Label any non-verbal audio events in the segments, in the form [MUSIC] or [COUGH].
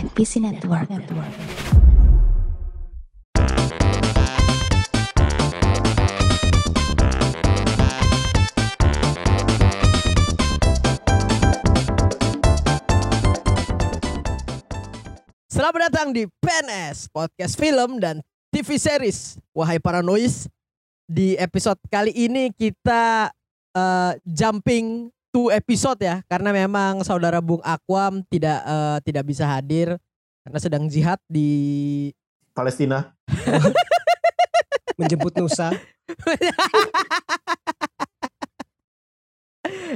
NPC Network. Network. Selamat datang di PNS Podcast Film dan TV Series. Wahai para noise, di episode kali ini kita eh, jumping to episode ya, karena memang saudara Bung Akwam tidak eh, tidak bisa hadir karena sedang jihad di Palestina. [LAUGHS] menjemput Nusa. [LAUGHS]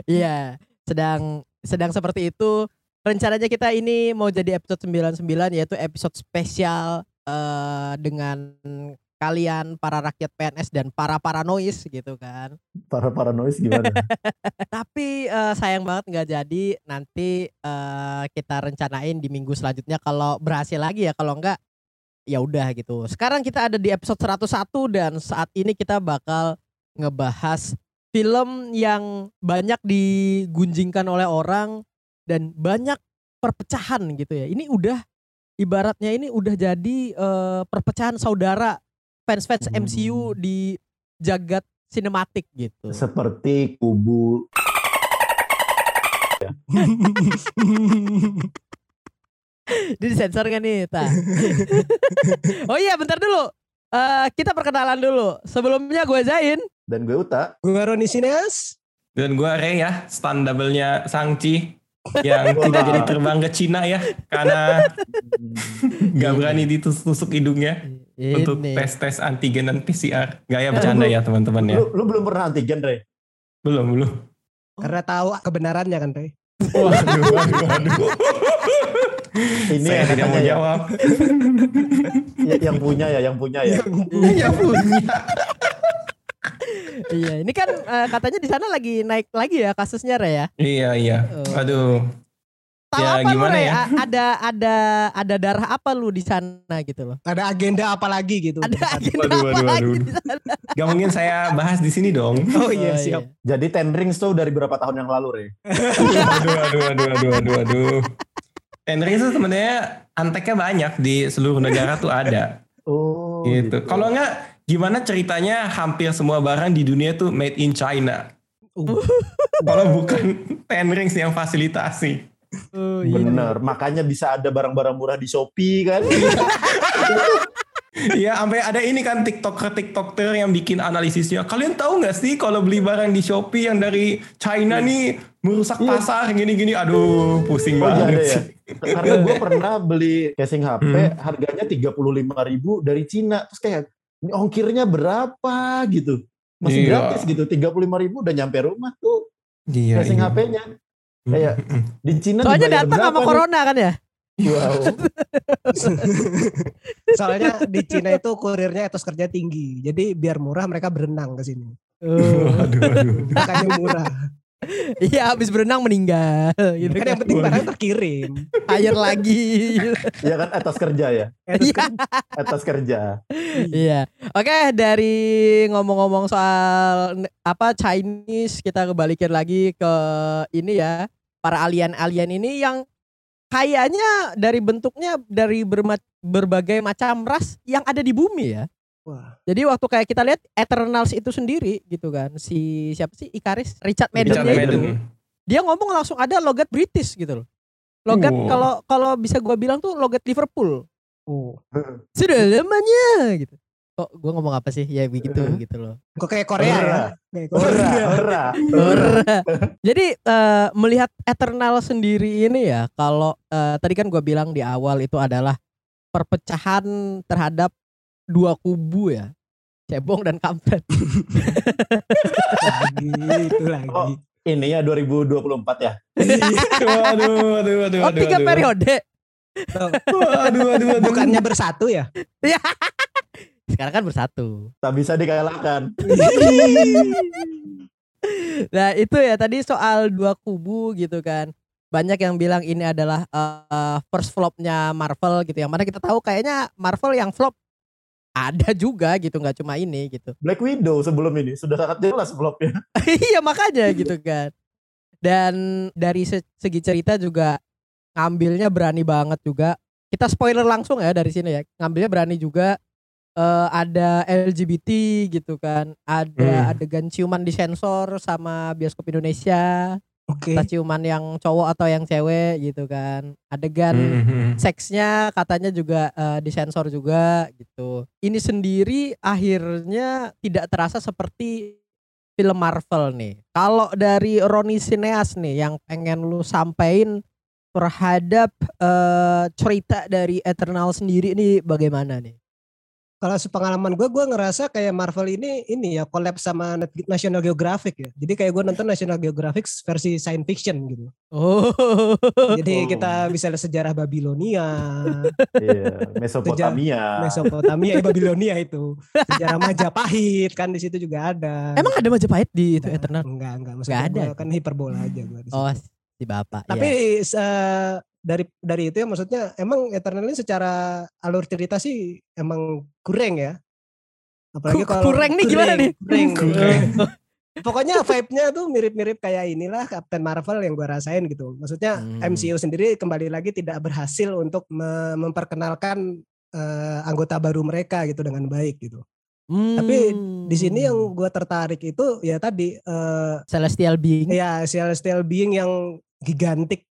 Iya, sedang sedang seperti itu. Rencananya kita ini mau jadi episode 99 yaitu episode spesial eh dengan kalian para rakyat PNS dan para paranoid gitu kan. Para paranoid gimana? [LAUGHS] Tapi eh, sayang banget nggak jadi. Nanti eh, kita rencanain di minggu selanjutnya kalau berhasil lagi ya. Kalau enggak ya udah gitu. Sekarang kita ada di episode 101 dan saat ini kita bakal ngebahas film yang banyak digunjingkan oleh orang dan banyak perpecahan gitu ya. Ini udah ibaratnya ini udah jadi eh, perpecahan saudara fans-fans Hmm. MCU di jagat sinematik gitu. Seperti kubu [LAUGHS] Ini disensor kan nih, Ta? [LAUGHS] oh iya, bentar dulu. Eh kita perkenalan dulu. Sebelumnya gue Zain. dan gue Uta. Gue Roni Sineas. Dan gue Ray ya, stand double-nya Sangci yang [LAUGHS] tidak jadi terbang ke Cina ya karena nggak berani ditusuk hidungnya untuk Ini. tes-tes antigen dan PCR. Gak ya bercanda ya teman-teman ya. Lu, lu belum pernah antigen, Re? Belum, belum. Karena tahu kebenarannya kan, Rey. Waduh, waduh, waduh. [LAUGHS] Ini Saya yang tidak mau ya, jawab. [LAUGHS] ya, yang punya ya, yang punya ya. Ya [LAUGHS] punya. Iya, ini kan eh, katanya di sana lagi naik lagi ya kasusnya Re ya. Iya, iya. Oh. Aduh. Tahu Ya, apa lu gimana ya? A- Ada ada ada darah apa lu di sana gitu loh? Ada agenda apa lagi gitu. Ada agenda Waduh, apa waduh, lagi waduh. di sana? Gak mungkin saya bahas di sini dong. [LAUGHS] Oh iya, siap. Jadi Ten Rings tuh dari berapa tahun yang lalu, Re? [LAUGHS] Aduh, aduh, aduh, aduh, aduh, aduh. Tenring itu sebenarnya anteknya banyak di seluruh negara tuh ada. [LAUGHS] Oh, gitu. Kalau enggak gimana ceritanya hampir semua barang di dunia tuh made in China. Uh, Kalau bukan Ten Rings yang fasilitasi. Oh, iya. Bener, makanya bisa ada barang-barang murah di Shopee kan? [LAUGHS] Iya, sampai ada ini kan TikToker TikToker yang bikin analisisnya. Kalian tahu nggak sih kalau beli barang di Shopee yang dari China nih merusak Iya. pasar gini-gini. Aduh, pusing Oh, iya banget ya. sih. Karena gue [LAUGHS] pernah beli casing HP, Hmm. harganya 35.000 ribu dari Cina. Terus kayak, ini ongkirnya berapa gitu? Masih Iya. gratis gitu, 35.000 ribu udah nyampe rumah tuh Iya, casing iya. HP-nya. Kayak di Cina Soalnya datang sama nih? corona kan ya? Wow. [LAUGHS] soalnya di Cina itu kurirnya etos kerja tinggi. Jadi biar murah mereka berenang ke sini. Oh. [LAUGHS] Waduh, waduh. Makanya murah. Iya, habis berenang meninggal gitu kan kan. yang penting barang terkirim. Air lagi. Ya kan atas kerja ya, Etos Iya. atas kerja. Iya. Oke, dari ngomong-ngomong soal apa Chinese, kita kebalikin lagi ke ini ya, para alien-alien ini yang kayaknya dari bentuknya dari berma- berbagai macam ras yang ada di bumi ya. Wah, Jadi waktu kayak kita lihat Eternals itu sendiri gitu kan, si siapa sih Ikaris, Richard Madden, Richard itu, Madden. dia ngomong langsung ada logat British gitu loh. Logat Wow. kalau kalau bisa gua bilang tuh logat Liverpool. oh. Sudah lamanya gitu. Kok gua ngomong apa sih? Ya begitu gitu loh. Kok kayak Korea ya? Ora. Kayak Ora, Korea. ora. Ora. Jadi eh, melihat Eternal sendiri ini ya, kalau eh, tadi kan gua bilang di awal itu adalah perpecahan terhadap dua kubu ya, cebong dan kampret. [LAUGHS] lagi, itu lagi. Oh. Ini ya 2024 ya. Waduh, waduh, waduh, Oh tiga periode. Waduh, waduh, waduh. Bukannya bersatu ya? Sekarang kan bersatu. Tak bisa dikalahkan. [LAUGHS] Nah itu ya tadi soal dua kubu gitu kan. Banyak yang bilang ini adalah eh, first flopnya Marvel gitu. Yang mana kita tahu kayaknya Marvel yang flop ada juga gitu nggak cuma ini gitu. Black Widow sebelum ini sudah sangat jelas flopnya. [LAUGHS] iya makanya gitu kan. Dan dari se- segi cerita juga ngambilnya berani banget juga kita spoiler langsung ya dari sini ya. Ngambilnya berani juga eh, ada LGBT gitu kan. Ada Hmm. adegan ciuman di sensor sama bioskop Indonesia. Oke. Entah ciuman yang cowok atau yang cewek gitu kan. Adegan Mhm. seksnya katanya juga eh, disensor juga gitu. Ini sendiri akhirnya tidak terasa seperti film Marvel nih. Kalau dari Roni Sineas nih yang pengen lu sampein terhadap eh, cerita dari Eternal sendiri ini bagaimana nih? Kalau sepengalaman gue, gue ngerasa kayak Marvel ini ini ya collab sama National Geographic ya. Jadi kayak gue nonton National Geographic versi science fiction gitu. Oh. Jadi Oh. kita bisa lihat sejarah Babilonia, Iya, Mesopotamia. Mesopotamia, eh Babilonia itu, sejarah Majapahit kan di situ juga ada. Emang ada Majapahit di itu Enggak, Eternal? Enggak, enggak. Enggak Maksudnya ada. gua kan hiperbola aja gue. Oh, si Bapak. Tapi iya. se- dari dari itu ya maksudnya emang Eternal ini secara alur cerita sih emang kurang ya. Apalagi kalau kurang nih gimana nih? Kurang. [LAUGHS] Kurang. Pokoknya vibe-nya tuh mirip-mirip kayak inilah Captain Marvel yang gua rasain gitu. Maksudnya Hmm. MCU sendiri kembali lagi tidak berhasil untuk me- memperkenalkan eh, anggota baru mereka gitu dengan baik gitu. Tapi Di sini yang Hmm. gua tertarik itu ya tadi eh, Celestial Being. ya celestial being yang gigantik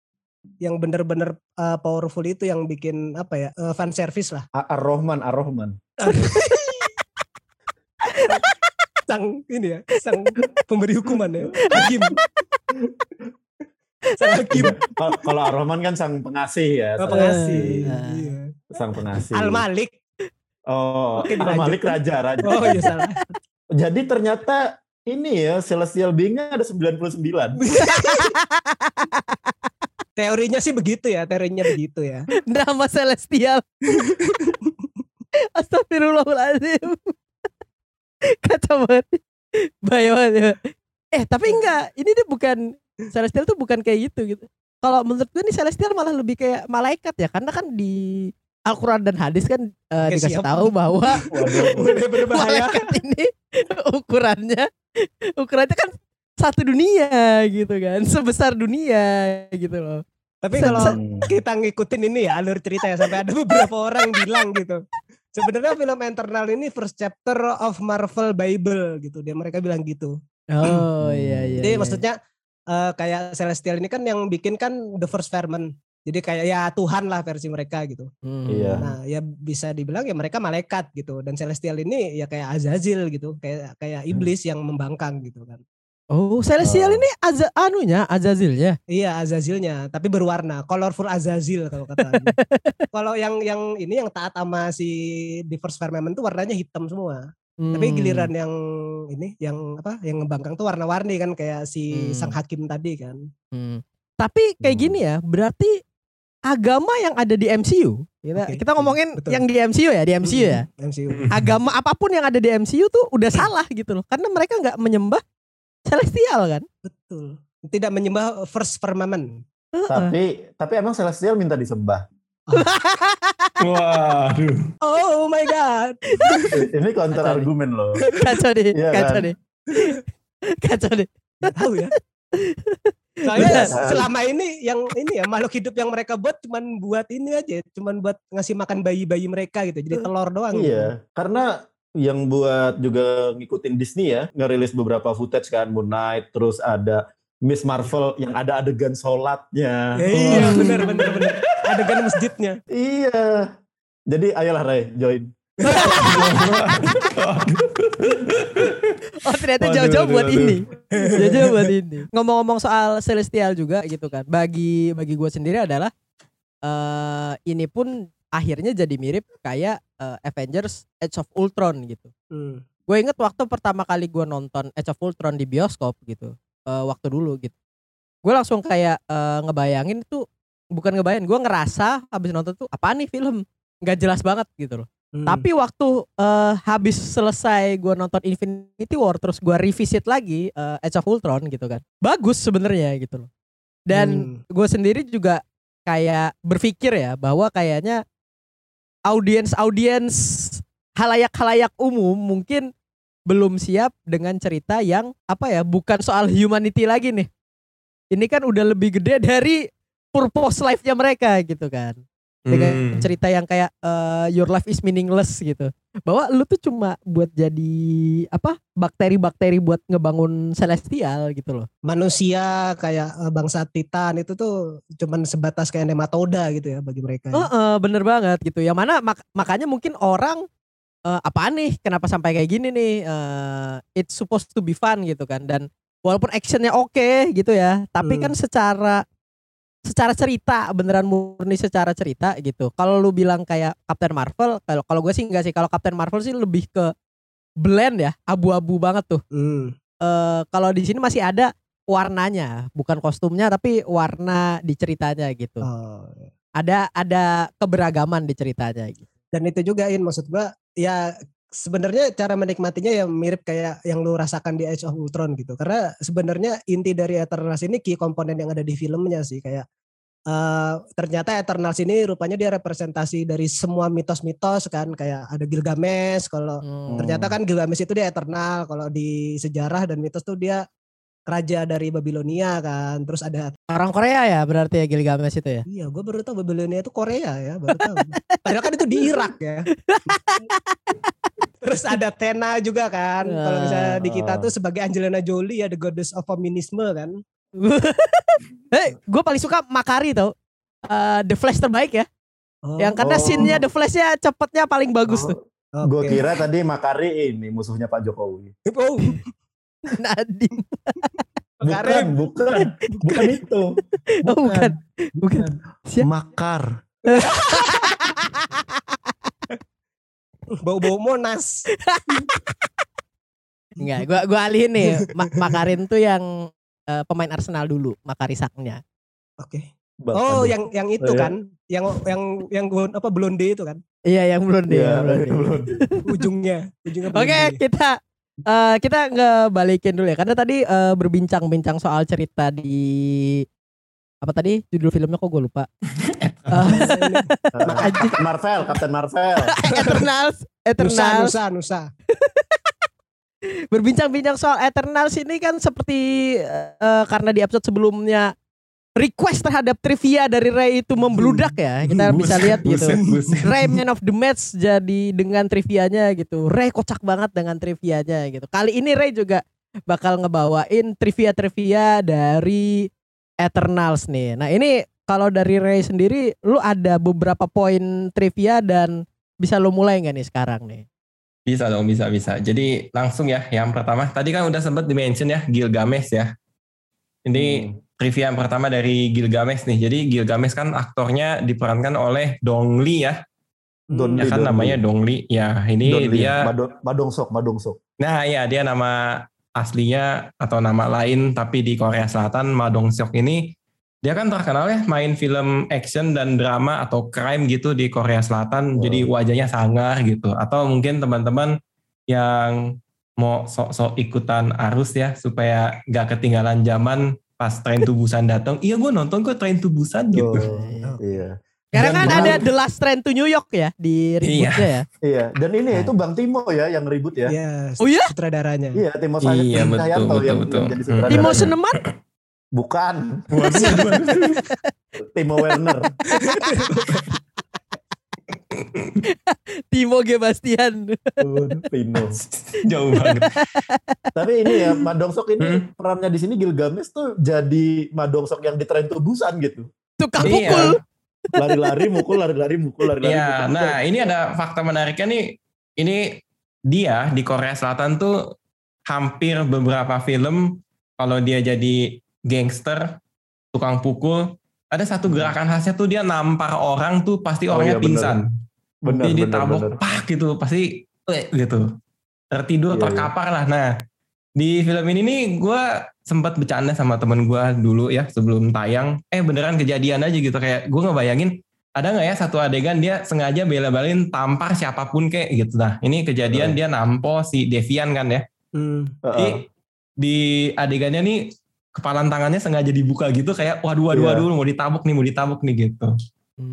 yang bener-bener uh, powerful itu yang bikin apa ya uh, fan service lah A- Ar-Rahman, Ar-Rahman. [LAUGHS] sang ini ya sang pemberi hukuman ya hakim sang hakim Iya. Kalau Ar-Rahman kan sang pengasih ya. Oh, sang- pengasih Ah. iya. Sang pengasih. al malik Oh, Oke, Al-Malik Raja, Raja. oh iya salah Jadi ternyata ini ya Celestial Being-nya ada 99. [LAUGHS] teorinya sih begitu ya teorinya begitu ya [LAUGHS] Nama Celestial. [LAUGHS] Astagfirullahaladzim. Kacau banget. Bahaya banget ya. Eh tapi enggak, ini dia bukan Celestial tuh bukan kayak gitu gitu. Kalau menurut gue nih Celestial malah lebih kayak malaikat ya, karena kan di Al-Quran dan hadis kan Oke, dikasih siap. tahu bahwa [LAUGHS] malaikat ini ukurannya ukurannya kan satu dunia gitu kan, sebesar dunia gitu loh. Tapi kalau Hmm. kita ngikutin ini ya alur cerita ya sampai ada [LAUGHS] beberapa orang bilang gitu sebenarnya film Eternal ini first chapter of Marvel Bible gitu dia mereka bilang gitu Oh iya iya. Jadi iya. maksudnya eh, kayak Celestial ini kan yang bikin kan The First Vermin. Jadi kayak ya Tuhan lah versi mereka gitu. Hmm. Iya. Nah ya bisa dibilang ya mereka malaikat gitu. Dan Celestial ini ya kayak Azazil gitu. Kayak kayak iblis yang membangkang gitu kan. Oh, Celestial Oh. ini Aza, anunya Azazilnya. Iya Azazilnya. Tapi berwarna. Colorful Azazil kalau kata. [LAUGHS] kalau yang yang ini yang taat sama si First Vermin tuh warnanya hitam semua. Tapi Hmm. giliran yang ini yang apa yang ngebangkang tuh warna-warni kan kayak si Hmm. sang hakim tadi kan. Hmm. Tapi kayak Hmm. gini ya, berarti agama yang ada di MCU. Kita, Oke, kita ngomongin betul. yang di MCU ya, di MCU ya. Mm, MCU. Agama apa pun yang ada di MCU tuh udah [CLEARS THROAT] salah gitu loh. Karena mereka nggak menyembah Celestial kan. Betul. Tidak menyembah first firmament. Tapi tapi emang Celestial minta disembah. [LAUGHS] Waduh. Oh my god. [LAUGHS] Ini counter Kacau argumen loh. Kacau deh, Iya kacau kan? deh. [LAUGHS] Kacau deh. Gak tahu ya. Soalnya selama ini yang ini ya makhluk hidup yang mereka buat cuman buat ini aja, cuman buat ngasih makan bayi-bayi mereka gitu. Jadi telur doang. gitu. Iya, karena yang buat juga ngikutin Disney ya, ngerilis beberapa footage kan Moon Knight, terus ada Miss Marvel yang ada adegan sholatnya. Ya, iya [LAUGHS] benar benar benar. Adegan masjidnya. Iya. Jadi ayolah Ray, join. Oh ternyata jauh-jauh buat waduh. ini. Jauh-jauh buat ini. Ngomong-ngomong soal Celestial juga gitu kan. Bagi bagi gue sendiri adalah eh ini pun akhirnya jadi mirip kayak eh, Avengers Age of Ultron gitu. Hmm. Gue inget waktu pertama kali gue nonton Age of Ultron di bioskop gitu. eh, waktu dulu gitu. Gue langsung kayak eh, ngebayangin itu bukan ngebayangin, gue ngerasa habis nonton tuh apa nih film nggak jelas banget gitu loh. Hmm. Tapi waktu eh, habis selesai gue nonton Infinity War terus gue revisit lagi eh, Age of Ultron gitu kan. Bagus sebenarnya gitu loh. Dan Hmm. gue sendiri juga kayak berpikir ya bahwa kayaknya audiens-audiens halayak-halayak umum mungkin belum siap dengan cerita yang apa ya bukan soal humanity lagi nih. Ini kan udah lebih gede dari purpose life-nya mereka gitu kan. Kayak Hmm. cerita yang kayak eh, your life is meaningless gitu. Bahwa lu tuh cuma buat jadi apa? bakteri-bakteri buat ngebangun celestial gitu loh. Manusia kayak eh, bangsa Titan itu tuh cuman sebatas kayak nematoda gitu ya bagi mereka. ya. Heeh, bener banget gitu. Yang mana mak- makanya mungkin orang eh, apaan nih? Kenapa sampai kayak gini nih? Eh, it's supposed to be fun gitu kan. Dan walaupun actionnya oke gitu ya, tapi Hmm. kan secara secara cerita beneran murni secara cerita gitu. Kalau lu bilang kayak Captain Marvel, kalau kalau gue sih enggak sih. Kalau Captain Marvel sih lebih ke blend ya, abu-abu banget tuh. Hmm. Eh kalau di sini masih ada warnanya, bukan kostumnya tapi warna di ceritanya gitu. Oh. Ada ada keberagaman di ceritanya gitu. Dan itu juga in maksud gua ya sebenarnya cara menikmatinya ya mirip kayak yang lu rasakan di Age of Ultron gitu. Karena sebenarnya inti dari Eternals ini key komponen yang ada di filmnya sih kayak eh ternyata Eternals ini rupanya dia representasi dari semua mitos-mitos kan kayak ada Gilgamesh kalau Hmm. ternyata kan Gilgamesh itu dia eternal kalau di sejarah dan mitos tuh dia raja dari Babilonia kan terus ada Orang Korea ya berarti ya Gilgamesh itu ya. iya gue baru tahu Babilonia itu Korea ya baru tahu [LAUGHS] padahal kan itu di Irak ya [LAUGHS] terus ada Tena juga kan kalau misalnya di kita tuh sebagai Angelina Jolie ya the goddess of feminisme kan [LAUGHS] Hei, gue paling suka Makari tau. Eh, The Flash terbaik ya. Oh, Yang karena Oh. scene-nya The Flash-nya cepetnya paling bagus tuh. Gue oke. kira tadi Makari ini musuhnya Pak Jokowi. oh [LAUGHS] Nadine. Bukan, [LAUGHS] bukan, bukan itu. Oh, bukan. Bukan. Siap. Makar. Bau-bau Monas Enggak, gua gua alihin nih. Ma- Makarin tuh yang eh, pemain Arsenal dulu, Makari Saknya. oke Bak- oh aduh. yang yang itu Oh, ya. kan yang yang yang blon- apa blonde itu kan Iya, yang. Iya, belum dia. belum. ujungnya ujungnya Oke, blonde. kita eh, kita ngebalikin dulu ya. Karena tadi eh, berbincang-bincang soal cerita di apa tadi judul filmnya kok gue lupa. [LAUGHS] Eh, Ah, Captain Marvel, Captain Marvel. [LAUGHS] Eternals, Nusa Eternals. Nusa Nusa [LAUGHS] Berbincang-bincang soal Eternals ini kan seperti eh, karena di episode sebelumnya request terhadap trivia dari Ray itu membludak ya. Kita bisa Buset, lihat gitu. buset, buset. Ray man of the match jadi dengan trivianya gitu. Ray kocak banget dengan trivianya gitu. Kali ini Ray juga bakal ngebawain trivia-trivia dari Eternals nih. Nah ini kalau dari Ray sendiri, lu ada beberapa poin trivia dan bisa lu mulai nggak nih sekarang nih? Bisa dong, bisa, bisa. Jadi langsung ya, yang pertama. Tadi kan udah sempat di-mention ya, Gilgamesh ya. Ini Hmm. trivia yang pertama dari Gilgamesh nih. Jadi Gilgamesh kan aktornya diperankan oleh Dong Lee ya. Don Ya Lee, kan Don namanya Lee. Dong Lee. Ya, ini Don dia Madong, Madongsok, Madongsok. Nah iya dia nama aslinya atau nama lain tapi di Korea Selatan Ma Dong Seok ini dia kan terkenal ya main film action dan drama atau crime gitu di Korea Selatan Wow. jadi wajahnya sangar gitu atau mungkin teman-teman yang mau sok-sok ikutan arus ya supaya gak ketinggalan zaman pas Train to Busan datang iya gue nonton kok Train to Busan gitu Oh, iya. Karena Dan kan Bang- ada The Last Train to New York ya di rebootnya ya. Iya, dan ini Nah. itu Bang Timo ya yang ribut ya. ya Oh iya? sutradaranya Iya, Timo Saya Iya, betul, Sayanto betul, yang, betul. yang jadi sutradaranya. Timo Seneman? [CLEARS THROAT] Bukan. [LAUGHS] Timo Werner. Timo G. Bastian. Timo. jauh banget Tapi ini ya, Madongsok ini Hmm. perannya di sini Gilgamesh tuh jadi Madongsok yang di Train to Busan gitu. Tukang Iya. pukul. Lari-lari, mukul, lari-lari, mukul, lari-lari. Iya, mukul. nah ini ada fakta menariknya nih. Ini dia di Korea Selatan tuh hampir beberapa film kalau dia jadi gangster, tukang pukul, ada satu gerakan khasnya tuh dia nampar orang tuh pasti Oh orangnya iya, pingsan. bener, bener, ditabok pak gitu, pasti eh, gitu. Tertidur, Iya, iya. terkapar lah. Nah, di film ini nih gue sempat bercanda sama temen gue dulu ya sebelum tayang. Eh beneran kejadian aja gitu kayak gue ngebayangin ada nggak ya satu adegan dia sengaja bela-belain tampar siapa pun kayak gitu. Nah ini kejadian Oh. dia nampo si Devian kan ya. Hmm. Heeh. Jadi di adegannya nih kepalan tangannya sengaja dibuka gitu kayak waduh waduh Iya. waduh mau ditabuk nih mau ditabuk nih gitu.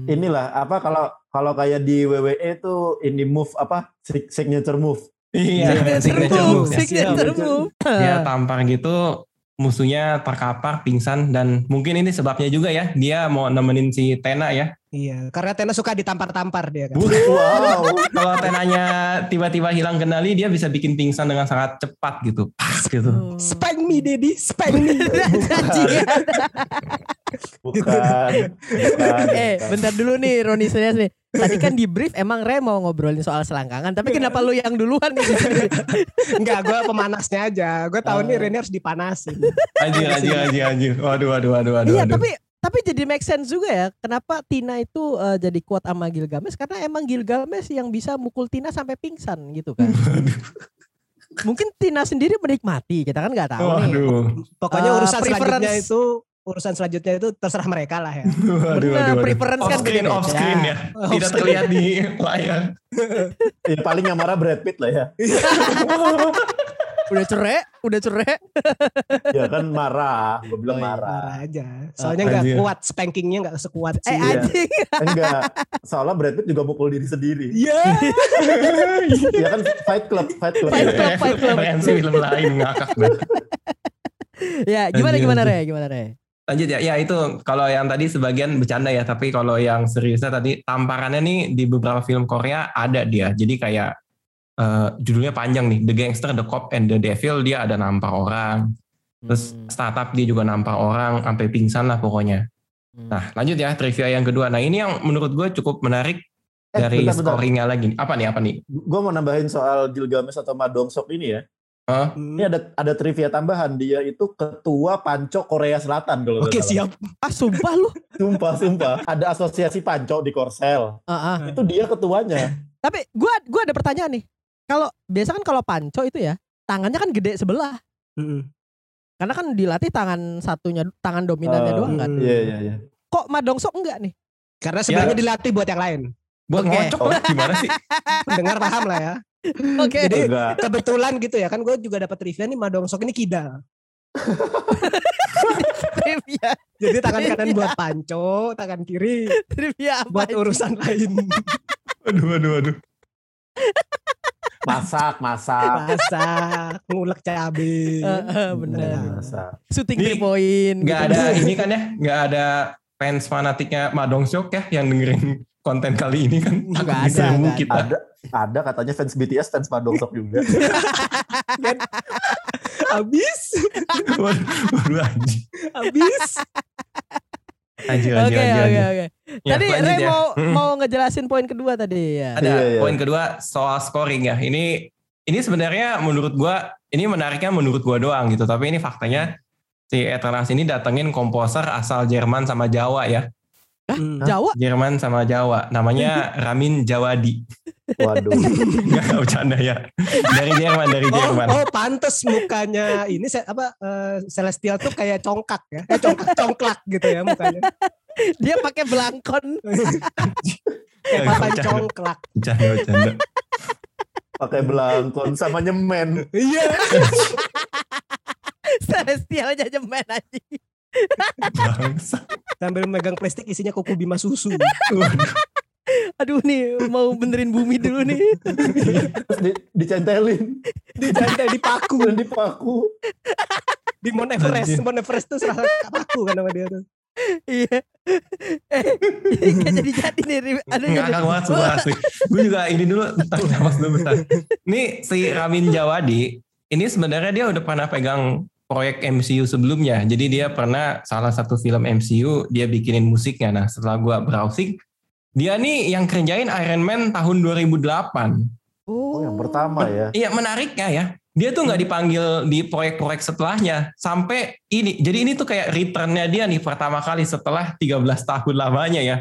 Inilah apa kalau kalau kayak di WWE tuh ini move apa sig- signature move. Iya, Signature signature move, move. ya. signature Siap. move. Dia tampar gitu musuhnya terkapar, pingsan dan mungkin ini sebabnya juga ya dia mau nemenin si Tena ya. Iya, karena Tena suka ditampar-tampar dia kan. Wow. Kalau Tenanya tiba-tiba hilang kendali dia bisa bikin pingsan dengan sangat cepat gitu. Pas gitu. Hmm. Spank me, Daddy, spank me. [LAUGHS] Bajingan. Bukan. [LAUGHS] bukan. eh, bentar dulu nih Roni serius nih. Tadi kan di brief emang Re mau ngobrolin soal selangkangan, tapi kenapa lu yang duluan nih? [LAUGHS] Enggak, gue pemanasnya aja. Gue tahu nih Oh. Rene harus dipanasin. Anjir, anjir, anjir, anjir. Waduh, waduh, waduh, waduh. Iya, tapi tapi jadi make sense juga ya. Kenapa Tina itu eh, jadi kuat sama Gilgamesh? Karena emang Gilgamesh yang bisa mukul Tina sampai pingsan gitu kan. [LAUGHS] Mungkin Tina sendiri menikmati, kita kan nggak tahu nih. Waduh. Pokoknya urusan selanjutnya preference. itu urusan selanjutnya itu terserah mereka lah ya. [LAUGHS] Waduh, waduh, waduh. preference Off kan screen, beda-beda. off screen ya. [LAUGHS] Off Tidak screen. terlihat di layar. [LAUGHS] Ya, paling yang marah Brad Pitt lah ya. Udah cerai, udah cerai. Ya kan marah. Gue bilang Oh, iya, marah. Marah aja. Soalnya nggak Anjir. kuat, spankingnya nggak sekuat Eh sih. Iya. anjing. Enggak. Soalnya Brad Pitt juga mukul diri sendiri. Iya. Ya kan Fight Club, Fight Club. Fight Club, Fight Club. Referensi film lain ngakak ya, gimana gimana. Re? Gimana Re? Lanjut ya, ya itu kalau yang tadi sebagian bercanda ya, tapi kalau yang seriusnya tadi tamparannya nih di beberapa film Korea ada dia. Jadi kayak eh, judulnya panjang nih, The Gangster, The Cop, and The Devil dia ada nampar orang. Terus Hmm. startup dia juga nampar orang sampai pingsan lah pokoknya. Hmm. Nah lanjut ya trivia yang kedua. Nah ini yang menurut gue cukup menarik Eh, dari bentar, bentar. scoringnya lagi. Apa nih apa nih? Gue mau nambahin soal Gilgamesh atau Madongsok ini ya. Hmm. Ini ada ada trivia tambahan. Dia itu ketua Panco Korea Selatan kalau Oke siap. Ah sumpah lu. Sumpah, sumpah. Ada asosiasi Panco di Korsel. Ah, ah. Itu dia ketuanya. Tapi gua gua ada pertanyaan nih. Kalau biasa kan kalau panco itu ya tangannya kan gede sebelah. Mm-mm. Karena kan dilatih tangan satunya tangan dominannya Oh, doang kan. Iya, iya, iya. Kok Madongsok enggak nih? Karena sebenarnya Ya. dilatih buat yang lain. Buat Oke. ngocok lah gimana sih? [LAUGHS] Dengar paham lah ya. [LAUGHS] Oke. Jadi Enggak. kebetulan gitu ya kan gue juga dapat trivia nih Madongsok ini kidal. [LAUGHS] trivia Jadi tangan kanan Iya. buat panco, tangan kiri trivia apa? buat aja? urusan lain. [LAUGHS] Aduh, aduh, aduh. Masak, masak. Masak, ngulek cabai. Eh, eh, bener. Nah, Masak. Shooting three point. Nggak gitu. ada ini kan ya, nggak ada fans fanatiknya Madongsok ya yang dengerin konten kali ini kan. Takut ada, nggak kita. Ada, ada katanya fans BTS, fans Madongsok juga. [LAUGHS] Habis, Waduh, waduh, anjing. habis. Anjir, Oke oke oke. Ya, Tadi lanjut Ray ya. mau Mm. mau ngejelasin poin kedua tadi ya. Ada Iya, iya. poin kedua soal scoring ya. Ini ini sebenarnya menurut gua ini menariknya menurut gua doang gitu. Tapi ini faktanya si Eternals ini datengin komposer asal Jerman sama Jawa ya. Hmm. Jawa Jerman sama Jawa. Namanya [LAUGHS] Ramin Jawadi. Waduh. [LAUGHS] Enggak bercanda ya. Dari Jerman, dari Oh, Jerman. oh pantes mukanya ini se- apa eh, Celestial tuh kayak congkak ya. Eh congkak congklak gitu ya mukanya. dia pakai belangkon. [LAUGHS] Kayak papan congklak. Bercanda, bercanda. Pakai belangkon sama nyemen. Iya. [LAUGHS] Celestial aja jemen aja. Bangsa. Sambil megang plastik isinya kuku bima susu. Aduh nih mau benerin bumi dulu nih. Terus di, dicentelin. Dijantai dipaku Dan dipaku. di Mount Everest. Anjir. Mount Everest tuh serasa paku kan sama dia tuh. Iya. Eh, nggak jadi jadi nih. Aduh, Ngakak aduh. banget semua asli. Gue juga ini dulu, bentar, nafas dulu bentar. Ini si Ramin Jawadi, ini sebenarnya dia udah pernah pegang proyek MCU sebelumnya. Jadi dia pernah salah satu film MCU, dia bikinin musiknya. Nah setelah gue browsing, dia nih yang kerjain Iron Man tahun 2008. Oh, yang pertama ya. Iya menariknya ya. Dia tuh nggak dipanggil di proyek-proyek setelahnya sampai ini. Jadi ini tuh kayak returnnya dia nih pertama kali setelah 13 tahun lamanya ya.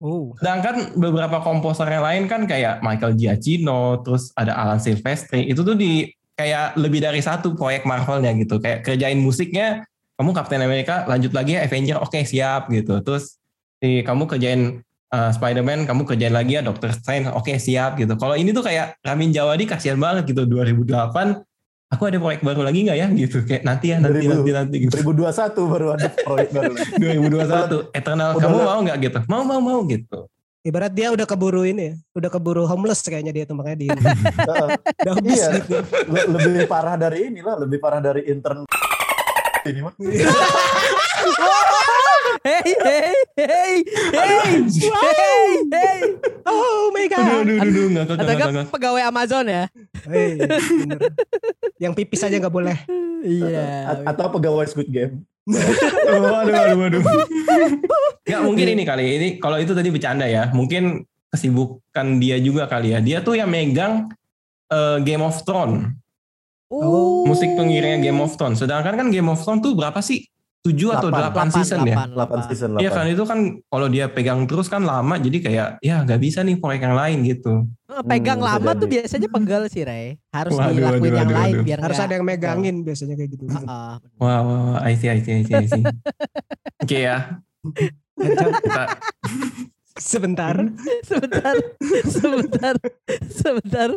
Oh. Sedangkan beberapa komposer yang lain kan kayak Michael Giacchino, terus ada Alan Silvestri, itu tuh di kayak lebih dari satu proyek Marvelnya gitu. Kayak kerjain musiknya, kamu Captain America, lanjut lagi ya Avenger, oke siap gitu. Terus si kamu kerjain uh, Spider-Man, kamu kerjain lagi ya Doctor Strange, oke siap gitu. Kalau ini tuh kayak Ramin Jawadi kasihan banget gitu 2008 aku ada proyek baru lagi nggak ya gitu kayak nanti ya nanti 2000. nanti nanti gitu 2021 baru ada proyek baru. 2021 [LAUGHS] Eternal Udah kamu lah. mau nggak gitu mau mau mau gitu Ibarat dia udah keburu ini ya. Udah keburu homeless kayaknya dia tuh makanya dia. Heeh. [LAUGHS] udah habis Iya. gitu. Le- lebih parah dari inilah, lebih parah dari intern [LAUGHS] ini mah. Hey hey hey hey hey hey. Oh my god. Aduh, aduh, aduh, aduh, ngakak, Atau ngakak, enggak ngakak. pegawai Amazon ya? Hey, bener. Yang pipis aja nggak boleh. Iya. A- Atau pegawai Squid Game. [LAUGHS] Oh, aduh, aduh, aduh. Nggak mungkin ini kali. Ini kalau itu tadi bercanda ya. Mungkin kesibukan dia juga kali ya. Dia tuh yang megang eh, Game of Thrones. Oh. Musik pengiringnya Game of Thrones. Sedangkan kan Game of Thrones tuh berapa sih? 7 atau Delapan. 8 season ya? 8 season 8. Iya kan itu kan kalau dia pegang terus kan lama jadi kayak ya nggak bisa nih proyek yang lain gitu. Eh, Pegang Hmm, lama tuh jadi. biasanya pegel sih, Ray. Harus Waduh, dilakuin waduh, yang waduh, lain waduh. biar Harus nggak- ada yang megangin biasanya kayak gitu. Heeh. Wah, wah, wah, I see, I see, I see, I see. [LAUGHS] Oke ya, kita [LAUGHS] Sebentar. sebentar, sebentar, sebentar.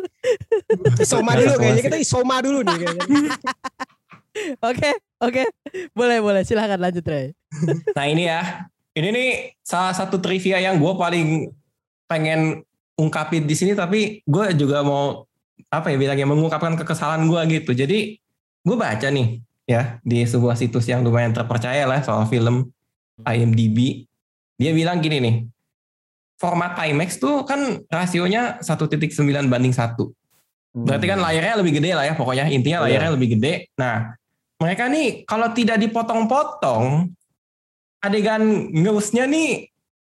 Isoma dulu kayaknya kita isoma dulu nih kayaknya. [LAUGHS] Oke, oke. Boleh, boleh. Silahkan lanjut, Ray. [LAUGHS] Nah ini ya, ini nih salah satu trivia yang gue paling pengen ungkapin di sini, tapi gue juga mau apa ya bilangnya mengungkapkan kekesalan gue gitu. Jadi gue baca nih ya di sebuah situs yang lumayan terpercaya lah soal film IMDb. Dia bilang gini nih, format IMAX tuh kan rasionya 1.9 banding 1. Berarti kan layarnya lebih gede lah ya pokoknya intinya Iya. layarnya lebih gede. Nah mereka nih kalau tidak dipotong-potong adegan ngeusnya nih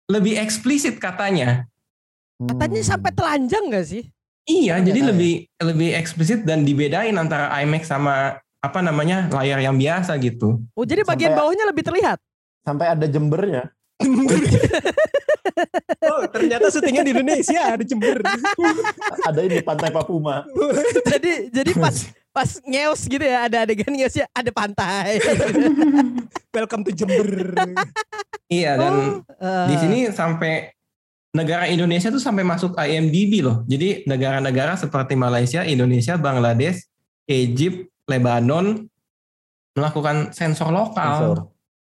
lebih eksplisit katanya. Katanya sampai telanjang gak sih? Iya, Oh, jadi tahu lebih lebih eksplisit dan dibedain antara IMAX sama apa namanya layar yang biasa gitu. Oh, jadi bagian Sampai- bawahnya lebih terlihat. sampai ada jembernya. [LAUGHS] Oh, ternyata syutingnya di Indonesia di Jember. Ada ini pantai Papuma. [LAUGHS] jadi jadi pas [LAUGHS] pas ngeus gitu ya, ada adegan ngeusnya ada pantai. [LAUGHS] Welcome to Jember. Iya dan Eh, di sini sampai negara Indonesia tuh sampai masuk IMDb loh. Jadi negara-negara seperti Malaysia, Indonesia, Bangladesh, Egypt, Lebanon melakukan sensor lokal. Sensor.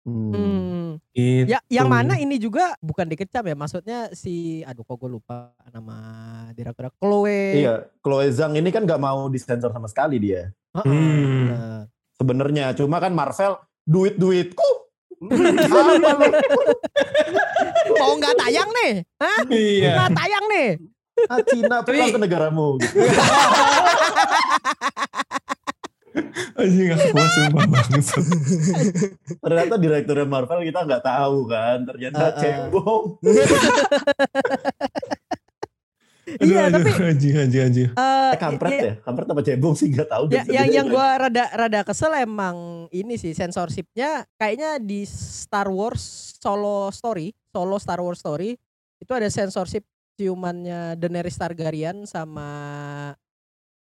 Hmm. hmm. Gitu. Ya, yang mana ini juga bukan dikecam ya, maksudnya si, aduh kok gue lupa nama direkturnya Chloe. Iya, Chloe Zhang ini kan nggak mau disensor sama sekali dia. Heeh, Hmm. benar. Sebenarnya cuma kan Marvel duit duitku. [LAUGHS] Mau nggak tayang nih? Hah? Iya. Nggak tayang nih? Ah, Cina pulang ke negaramu. Gitu. [LAUGHS] Anjing aku kuat sumpah bangsat. Ternyata direkturnya Marvel kita nggak tahu kan. Ternyata Uh-uh. cebong. Iya, Aduh, tapi anjing anjing anjing. eh, Eh, kampret ya- ya? Kampret apa cebong sih nggak tahu. Ya, yang bedain yang gua rada rada kesel emang ini sih sensorshipnya kayaknya di Star Wars Solo Story, Solo Star Wars Story itu ada sensorship ciumannya Daenerys Targaryen sama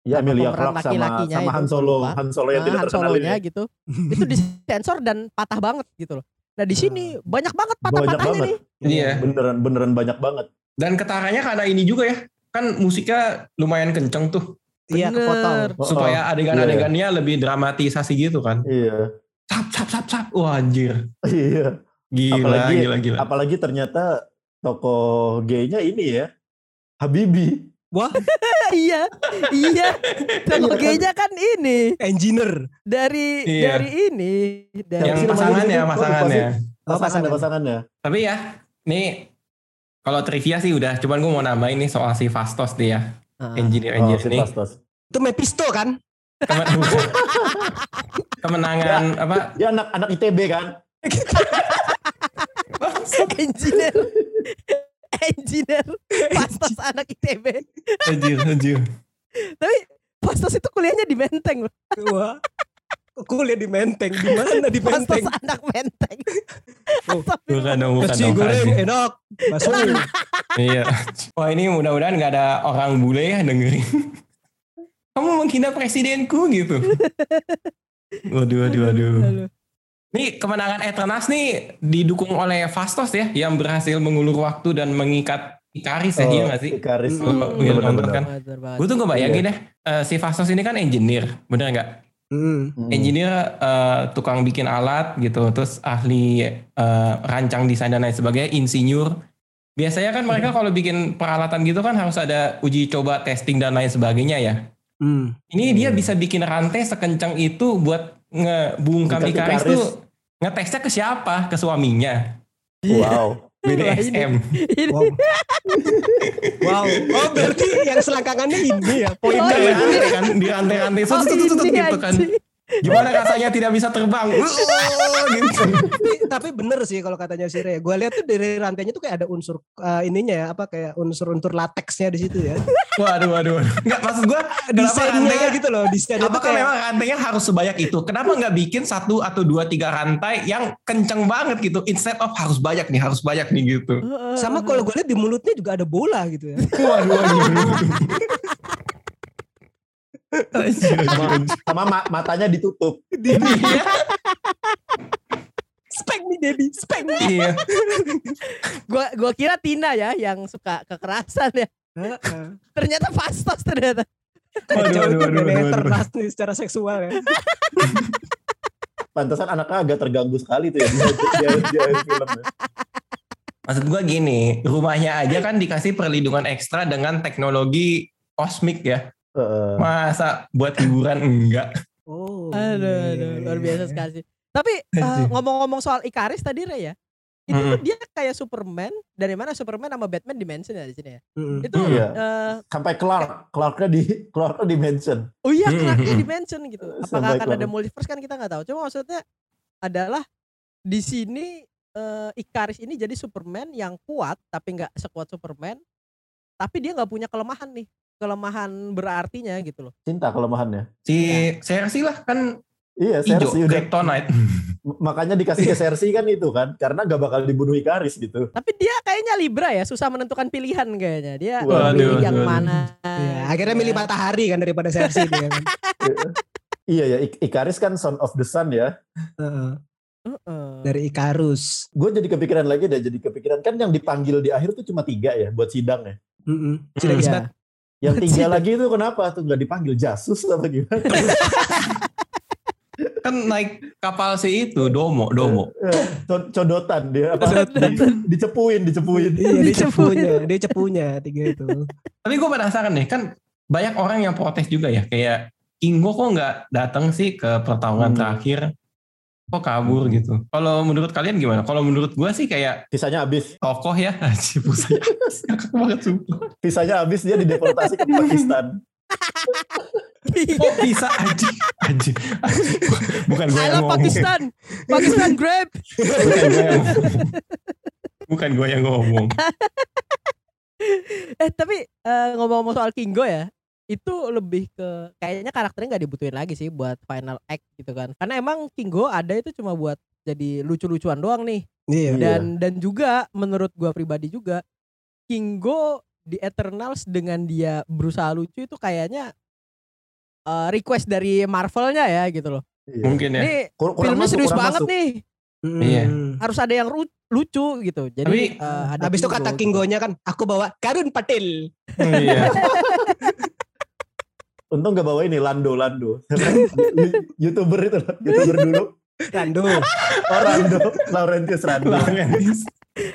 Ya sama Emilia Clarke sama, sama itu, Han Solo. lupa. Han Solo yang ah, tidak Han terkenal Solonya ini. gitu. itu disensor dan patah banget gitu loh. Nah di sini banyak banget patah-patahnya banget. nih. Iya. Beneran beneran banyak banget. Dan ketarannya karena ini juga ya. Kan musiknya lumayan kenceng tuh. Iya kepotong. Oh, supaya adegan-adegannya lebih dramatisasi gitu kan. Iya. Sap sap sap sap. Wah anjir. Iya. Gila Apalagi- gila gila. Apalagi ternyata tokoh gaynya ini ya. Habibi. [LAUGHS] iya, iya. Tokoh gaynya kan ini Engineer. dari Iya. dari ini dari Yang pasangannya, pasangannya. Oh, Pasangannya, pasangan. pasangannya. Tapi ya, nih kalau trivia sih udah, cuman gue mau nambahin nih soal si Fastos dia, Ah. engineer Oh, engineer si ini. Fastos. Itu Mephisto kan? Kemen- [LAUGHS] kemenangan apa? Dia anak anak ITB kan? [LAUGHS] engineer engineer [LAUGHS] pastos anak ITB Anjir, anjir. tapi pastos itu kuliahnya di Menteng loh Wah. Kuliah di Menteng. Di mana di pastos Menteng? anak Menteng Oh, [LAUGHS] Bukan dong, bukan dong. goreng enak. Bakso. Iya. Wah ini mudah-mudahan nggak ada orang bule ya dengerin. Kamu menghina presidenku gitu. [LAUGHS] Waduh, waduh, waduh. Nih kemenangan Eternas nih didukung oleh Fastos ya, yang berhasil mengulur waktu dan mengikat Ikaris ya, iya nggak sih? Ikaris. Hmm, Oh, iya, kan. Bener banget. Gue tuh ngebayangin deh, eh, si Fastos ini kan engineer, bener nggak? Hmm. Hmm. Engineer eh, tukang bikin alat gitu, terus ahli eh, rancang desain dan lain sebagainya, insinyur. Biasanya kan mereka kalau bikin peralatan gitu kan harus ada uji coba, testing dan lain sebagainya ya. Hmm. Ini dia Hmm. bisa bikin rantai sekencang itu buat ngebungkam Ikaris Ikaris. tuh ngetesnya ke siapa? Ke suaminya. Wow. BDSM. Ini- Wow. wow. Oh berarti yang selangkangannya ini ya Oh, poinnya iya. ya. Rantai kan di rantai-rantai Oh, sut, sut, sut, sut, ini gitu kan. Gimana rasanya tidak bisa terbang? [LAUGHS] Gitu. tapi, tapi bener sih kalau katanya si Ray. Gue lihat tuh dari rantainya tuh kayak ada unsur eh, ininya ya apa kayak unsur-unsur lateksnya di situ ya. Waduh, waduh, waduh. Enggak maksud gua kenapa Desainnya rantainya gitu loh, desainnya Apakah kayak memang rantainya harus sebanyak itu? Kenapa nggak bikin satu atau dua tiga rantai yang kenceng banget gitu? Instead of harus banyak nih, harus banyak nih gitu. sama kalau gue lihat di mulutnya juga ada bola gitu ya. Waduh, waduh. waduh. Sama, ma- matanya ditutup. Spek nih Dedi, spek nih. iya. Gua gua kira Tina ya yang suka kekerasan ya. Heeh. Ternyata fastos ternyata. Waduh, Jauh waduh, itu waduh, beda waduh, waduh. ternas nih secara seksual ya. Pantesan anaknya agak terganggu sekali tuh ya di, di, di akhir filmnya. Maksud gua gini, rumahnya aja kan dikasih perlindungan ekstra dengan teknologi kosmik ya. Masa buat hiburan enggak? Oh. Aduh, iya, aduh, iya, luar iya. biasa sekali. sih. Tapi Anjing. ngomong-ngomong soal Ikaris tadi Ray ya. Itu tuh Mm-mm. dia kayak Superman. Dari mana Superman sama Batman dimension ya di sini ya. Mm-mm. Itu Iya. eh, Sampai Clark, Clarknya di Clarknya di mention. oh iya. Clarknya dimension gitu. Apakah Sampai akan ada Clark. multiverse kan kita nggak tahu. Cuma maksudnya adalah di sini eh, Ikaris ini jadi Superman yang kuat tapi nggak sekuat Superman. Tapi dia nggak punya kelemahan nih. Kelemahan berartinya gitu loh. Cinta kelemahannya. Si Cersei lah kan Iya, Cersei udah kryptonite. [LAUGHS] makanya dikasih ke Cersei kan itu kan karena gak bakal dibunuh Ikaris gitu. Tapi dia kayaknya Libra ya, susah menentukan pilihan kayaknya. Dia Waduh, milih yang waduh. mana. Iya, akhirnya milih matahari kan daripada Cersei dia kan. [LAUGHS] iya ya, Ik- Ikaris kan son of the sun ya. Heeh. Heeh. Dari Ikarus. Gue jadi kepikiran lagi deh, jadi kepikiran kan yang dipanggil di akhir tuh cuma tiga ya buat sidang ya. Mm-mm. Sudah Hmm. isbat. Yang tiga lagi itu kenapa tuh nggak dipanggil jasus apa gimana? [LAUGHS] kan naik kapal si itu Domo, Domo. Eh, co- Codotan dia apa? Di- dicepuin, dicepuin. Iya, dia Dicepunya. cepunya, dia cepunya tiga itu. Tapi gue penasaran nih, kan banyak orang yang protes juga ya, kayak Kingo kok nggak datang sih ke pertarungan Hmm. terakhir, kok kabur gitu. Kalau menurut kalian gimana? Kalau menurut gue sih kayak Kisahnya habis, tokoh ya, [LAUGHS] Anjir, ngakak [LAUGHS] banget sumpah. kisahnya habis dia dideportasi ke Pakistan. Kok [LAUGHS] bisa anjing, anjing, anjing. Bukan gue yang ngomong. Pakistan. Pakistan grab. Bukan gue yang Bukan gue yang ngomong. Eh tapi eh, ngomong-ngomong soal Kingo ya, itu lebih ke kayaknya karakternya nggak dibutuhin lagi sih buat final act gitu kan. Karena emang Kingo ada itu cuma buat jadi lucu-lucuan doang nih. Iya. Iya. Dan dan juga menurut gua pribadi juga Kingo di Eternals dengan dia berusaha lucu itu kayaknya eh, request dari Marvelnya ya gitu loh. Iya. Mungkin ya. Ini kurang filmnya masuk, serius kurang banget masuk. nih. Mm-mm. Iya. Harus ada yang lucu gitu. Jadi Tapi, ada Habis itu kata gitu. Kingonya kan, aku bawa Karun Patil. Iya. [LAUGHS] Untung gak bawa ini Lando Lando. [LAUGHS] Youtuber itu, Youtuber dulu. Rando. [LAUGHS] Oh Lando, Laurentius Rando. Laurentis.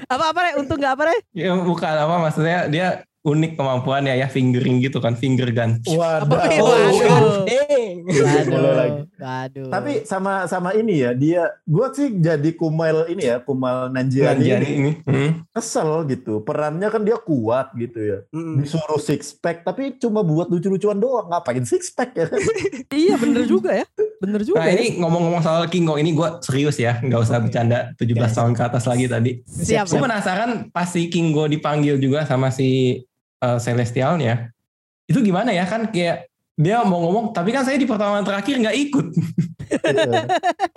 Apa apa Re? Untung nggak apa Re? Ya bukan apa maksudnya dia unik kemampuannya ya fingering gitu kan finger gun. Waduh. Oh, Waduh. kan. Boleh lagi. Waduh. Tapi sama sama ini ya dia, gua sih jadi Kumail ini ya, Kumail Nanjiani, Nanjiani ini. ini. Hmm. kesel gitu. Perannya kan dia kuat gitu ya. Mm-mm. Disuruh six pack tapi cuma buat lucu-lucuan doang. Ngapain six pack ya? [LAUGHS] iya bener juga ya. Bener juga. Nah ya. ini ngomong-ngomong soal Kingo ini gue serius ya, nggak usah bercanda 17 Oke. tahun ke atas lagi tadi. siap. Gue penasaran pas si Kingo dipanggil juga sama si uh, Celestialnya, itu gimana ya kan kayak dia mau ngomong, tapi kan saya di pertarungan terakhir nggak ikut.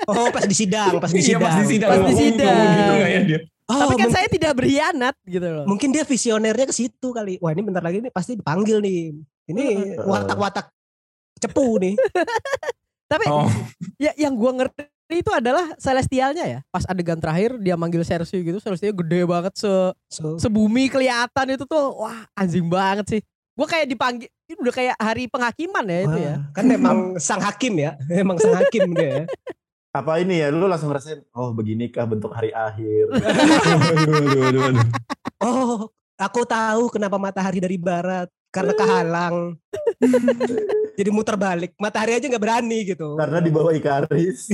Oh, pas di sidang, pas di Iya sidang. pas di sidang. Pas di ngomong- sidang. ngomong gitu ya dia? Oh, Tapi kan saya tidak berkhianat gitu loh. mungkin dia visionernya ke situ kali. Wah, ini bentar lagi nih pasti dipanggil nih. Ini watak-watak cepu nih. [LAUGHS] Tapi Oh, ya yang gua ngerti itu adalah celestialnya ya. Pas adegan terakhir dia manggil Cersei gitu, Cersei gede banget se So, sebumi kelihatan itu tuh wah anjing banget sih. Gua kayak dipanggil itu udah kayak hari penghakiman ya itu ya. wah, kan memang sang hakim ya. [LAUGHS] Memang sang hakim dia ya. Apa ini ya? Lu langsung ngerasain, oh beginikah bentuk hari akhir. [LAUGHS] aduh, aduh, aduh, aduh. Oh, aku tahu kenapa matahari dari barat. Karena kehalang. [LAUGHS] jadi muter balik. Matahari aja nggak berani gitu. Karena di bawah Ikaris.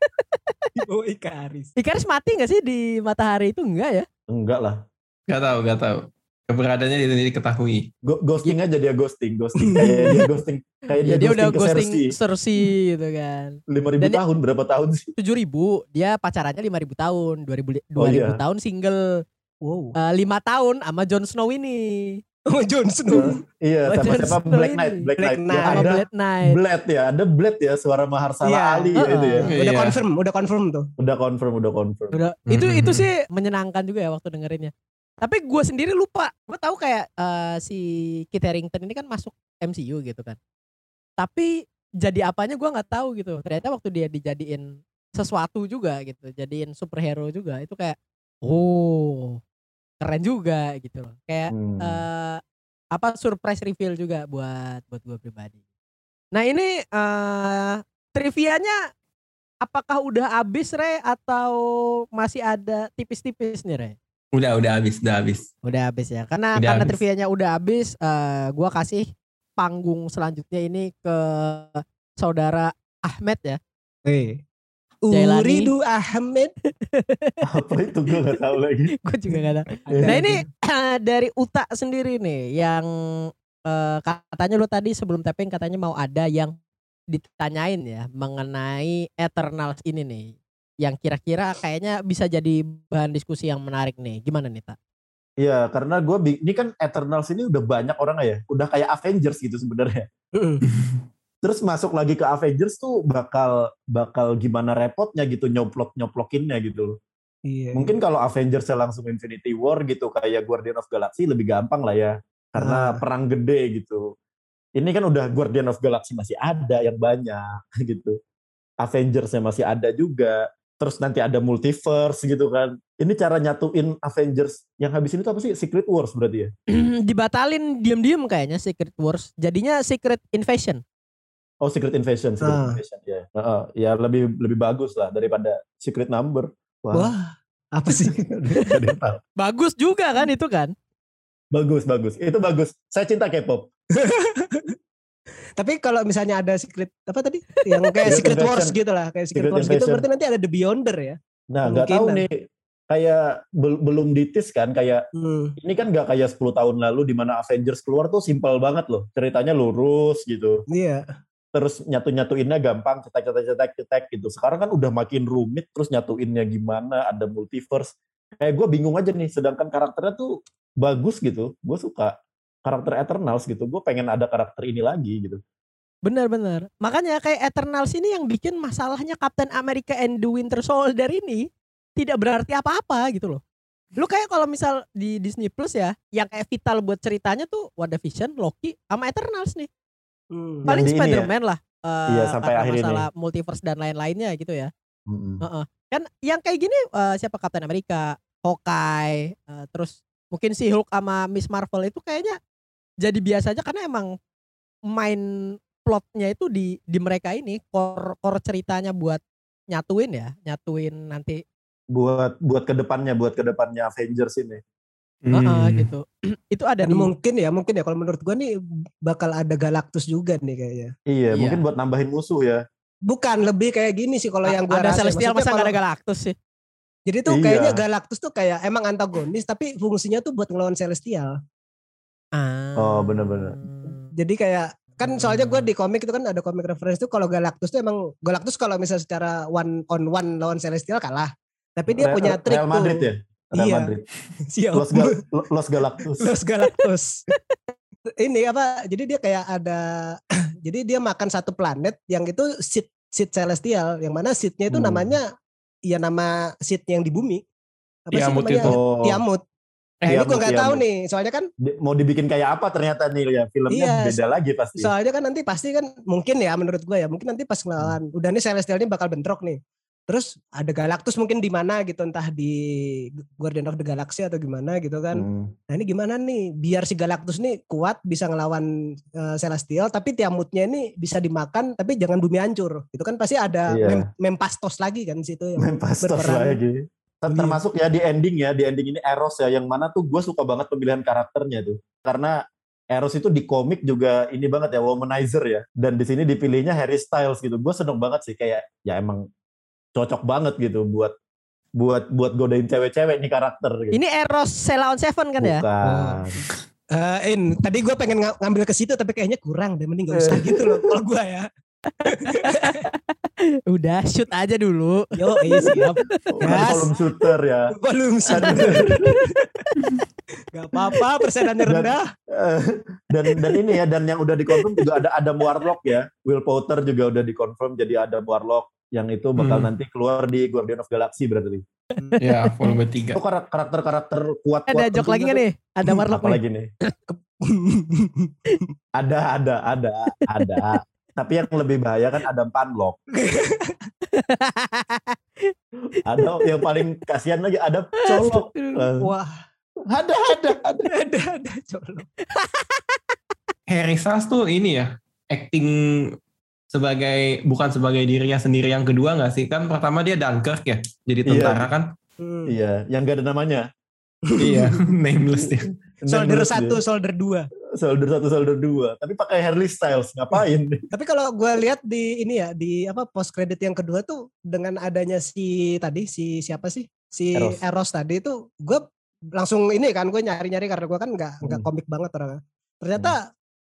[LAUGHS] di bawah Ikaris. Ikaris mati nggak sih di matahari itu enggak ya? Enggak lah. Gak tahu, gak tahu. Keberadaannya itu diketahui. Go- ghosting aja dia ghosting, ghosting [LAUGHS] kayak dia ghosting kayak dia, Ya, dia udah ghosting ke ghosting Cersei. Cersei gitu kan. 5000 Dan dia- tahun berapa tahun sih? tujuh ribu dia pacarannya lima ribu tahun dua ribu Oh, iya. tahun single Wow. Lima tahun sama Jon Snow ini Oh, Jon Snow. Iya, Oh, sama siapa Snow Black. Knight, Black, Black Knight. Knight. Ya, sama ada Blade Knight Blade ya, ada Blade ya, suara Maharsala Iya. Ali ya, itu ya. Udah Iya. confirm, udah confirm tuh. Udah confirm, udah confirm. Udah, itu Mhm. itu sih menyenangkan juga ya waktu dengerinnya tapi gue sendiri lupa gue tahu kayak eh, si Kit Harington ini kan masuk MCU gitu kan tapi jadi apanya gue nggak tahu gitu ternyata waktu dia dijadiin sesuatu juga gitu jadiin superhero juga itu kayak oh keren juga gitu loh kayak Hmm. eh, apa surprise reveal juga buat buat gue pribadi. Nah ini eh trivianya apakah udah habis Re atau masih ada tipis-tipis nih Re? Udah, udah habis, udah habis. Udah habis ya. Karena Udah karena habis. trivianya udah habis eh gua kasih panggung selanjutnya ini ke saudara Ahmed ya. Eh. Jailani. Uridu Ahmed. [LAUGHS] Apa itu gue gak tahu lagi. [LAUGHS] Gue juga gak tahu. Iya. Nah ini [CLEARS THROAT] dari Uta sendiri nih yang eh, katanya lo tadi sebelum tapping katanya mau ada yang ditanyain ya mengenai Eternals ini nih yang kira-kira kayaknya bisa jadi bahan diskusi yang menarik nih. Gimana nih Tak? Iya, karena gue ini kan Eternals ini udah banyak orang ya, udah kayak Avengers gitu sebenarnya. [LAUGHS] Terus masuk lagi ke Avengers tuh bakal bakal gimana repotnya gitu nyoplok nyoplokinnya gitu loh. Iya. Mungkin kalau Avengers langsung Infinity War gitu kayak Guardian of Galaxy lebih gampang lah ya, karena Ah. perang gede gitu. Ini kan udah Guardian of Galaxy masih ada yang banyak [LAUGHS] gitu. Avengersnya masih ada juga. Terus nanti ada multiverse gitu kan. Ini cara nyatuin Avengers yang habis ini tuh apa sih? Secret Wars berarti ya? [CLEARS THROAT] Dibatalin diem-diem kayaknya Secret Wars. Jadinya Secret Invasion. Oh Secret Invasion, Secret Ah. Invasion ya. Heeh, ya lebih lebih bagus lah daripada Secret Number. Wah, apa sih? [LAUGHS] Bagus juga kan itu kan. bagus bagus, itu bagus. Saya cinta K-pop. [LAUGHS] Tapi kalau misalnya ada secret apa tadi? Yang kayak Secret Secret Wars gitu lah, kayak Secret, Secret Wars gitu Invasion. berarti nanti ada The Beyonder ya. Nah nggak tahu nih, kayak bel- belum ditis kan, kayak Hmm. ini kan nggak kayak 10 tahun lalu di mana Avengers keluar tuh simpel banget loh. Ceritanya lurus gitu. Iya. Terus nyatu-nyatuinnya gampang, cetek-cetek cetek gitu. Sekarang kan udah makin rumit terus nyatuinnya gimana, ada multiverse. Kayak gue bingung aja nih, sedangkan karakternya tuh bagus gitu. Gue suka karakter Eternals gitu. Gue pengen ada karakter ini lagi gitu. Benar-benar. Makanya kayak Eternals ini yang bikin masalahnya Captain America and the Winter Soldier ini tidak berarti apa-apa gitu loh. Lu kayak kalau misal di Disney Plus ya, yang kayak vital buat ceritanya tuh WandaVision, Loki, sama Eternals nih. Hmm. Paling ya? Spider-Man lah. eh, Iya, sampai akhir ini. masalah multiverse dan lain-lainnya gitu ya. Mm-mm. Heeh. Kan yang kayak gini eh, siapa Captain America, Hawkeye, eh, terus mungkin si Hulk sama Miss Marvel itu kayaknya jadi biasa aja karena emang main plotnya itu di di mereka ini core core ceritanya buat nyatuin ya, nyatuin nanti Buat buat ke depannya, buat ke depannya Avengers ini. Heeh, Hmm. gitu. [CLEARS THROAT] itu ada di mungkin ya, mungkin ya kalau menurut gua nih bakal ada Galactus juga nih kayaknya. Iya, Iya. mungkin buat nambahin musuh ya. Bukan lebih kayak gini sih kalau yang gua ada rasa. Celestial Maksudnya masa nggak ada kalau- Galactus sih. Jadi tuh Iya. kayaknya Galactus tuh kayak emang antagonis tapi fungsinya tuh buat ngelawan Celestial. Ah. Oh, bener-bener. Jadi kayak kan soalnya gue di komik itu kan ada komik reference tuh kalau Galactus tuh emang Galactus kalau misalnya secara one on one lawan Celestial kalah. Tapi dia Real- punya trik Real Madrid tuh. ya? Real Iya. Madrid. Siap. [LAUGHS] Los, Gal- [LAUGHS] Los Galactus. Los Galactus. [LAUGHS] Ini apa? Jadi dia kayak ada [CLEARS THROAT] jadi dia makan satu planet yang itu seed seed celestial yang mana seednya itu Hmm. namanya ya nama seed yang di bumi. Apa sih Tiamut namanya? itu. Oh, Tiamut. Nah, ini gue nggak tahu nih. Soalnya kan mau dibikin kayak apa ternyata nih ya filmnya Iya, beda lagi pasti. soalnya kan nanti pasti kan mungkin ya menurut gue ya mungkin nanti pas ngelawan udah nih celestial ini bakal bentrok nih. Terus ada Galactus mungkin di mana gitu entah di Guardian of the Galaxy atau gimana gitu kan. Hmm. Nah ini gimana nih biar si Galactus nih kuat bisa ngelawan eh, Celestial tapi Tiamutnya ini bisa dimakan tapi jangan bumi hancur. Itu kan pasti ada Iya. mem Mempastos lagi kan situ yang Main pastos berperan. lagi. Ter-. Termasuk ya di ending ya, di ending ini Eros ya, yang mana tuh gue suka banget pemilihan karakternya tuh. Karena Eros itu di komik juga ini banget ya womanizer ya. Dan di sini dipilihnya Harry Styles gitu. Gue seneng banget sih kayak ya emang cocok banget gitu buat buat buat godain cewek-cewek nih karakter gitu. Ini Eros Sela on Seven kan ya? Bukan. Eh, In, tadi gue pengen ng- ngambil ke situ tapi kayaknya kurang deh mending gak usah [LAUGHS] gitu loh kalau gue ya. [LAUGHS] Udah shoot aja dulu. Yo, iya siap. Bukan Gas. kolom shooter ya. Belum sadar. Gak apa-apa persenannya Dan- rendah. Eh, dan dan ini ya dan yang udah dikonfirm juga ada Adam Warlock ya. Will Potter juga udah dikonfirm jadi Adam Warlock yang itu bakal Hmm. nanti keluar di Guardian of Galaxy berarti. Ya, volume 3. Itu karak- karakter-karakter kuat Ada jok lagi nggak nih? Ada Warlock Apa nih. lagi nih? Ada, ada, ada, ada. Tapi yang lebih bahaya kan Adam Panlock. ada yang paling kasihan lagi ada Colok. Wah, Ada, ada, ada. [LAUGHS] ada ada colok. Harry Styles tuh ini ya, acting sebagai bukan sebagai dirinya sendiri yang kedua nggak sih? Kan pertama dia Dunkirk ya, jadi Iya. tentara kan? Hmm. Iya, yang gak ada namanya. iya, [LAUGHS] nameless dia. Soldier satu, soldier dua. soldier satu, soldier dua. Tapi pakai Harley Styles, ngapain? [LAUGHS] Tapi kalau gue lihat di ini ya di apa post credit yang kedua tuh dengan adanya si tadi si siapa sih si Eros. Eros, tadi itu gue langsung ini kan gue nyari-nyari karena gue kan nggak nggak Hmm. komik banget orangnya. Ternyata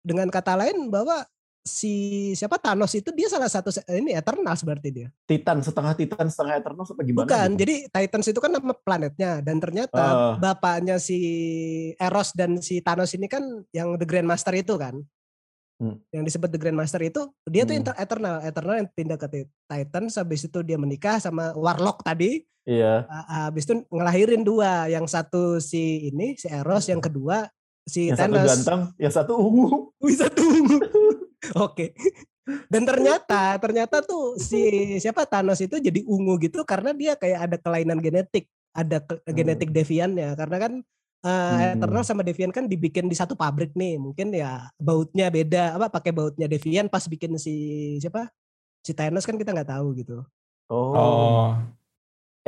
dengan kata lain bahwa si siapa Thanos itu dia salah satu ini Eternals berarti dia. Titan, setengah Titan, setengah Eternals apa gimana? Bukan, gitu? jadi Titans itu kan nama planetnya dan ternyata Ah. bapaknya si Eros dan si Thanos ini kan yang The Grandmaster itu kan. Hmm. Yang disebut The Grandmaster itu dia tuh Hmm. inter- Eternal, Eternal yang pindah ke Ti- Titans habis itu dia menikah sama Warlock tadi. Iya. Ah, Habis itu ngelahirin dua, yang satu si ini si Eros, yang kedua si Yang satu Thanos. ganteng, yang satu ungu. [LAUGHS] Bisa tunggu. [LAUGHS] Oke. Dan ternyata ternyata tuh si siapa Thanos itu jadi ungu gitu karena dia kayak ada kelainan genetik, ada ke- genetik deviannya karena kan uh, Hmm. Eternal sama Deviant kan dibikin di satu pabrik nih. Mungkin ya bautnya beda apa pakai bautnya Deviant pas bikin si siapa? Si Thanos kan kita nggak tahu gitu. Oh. Oh,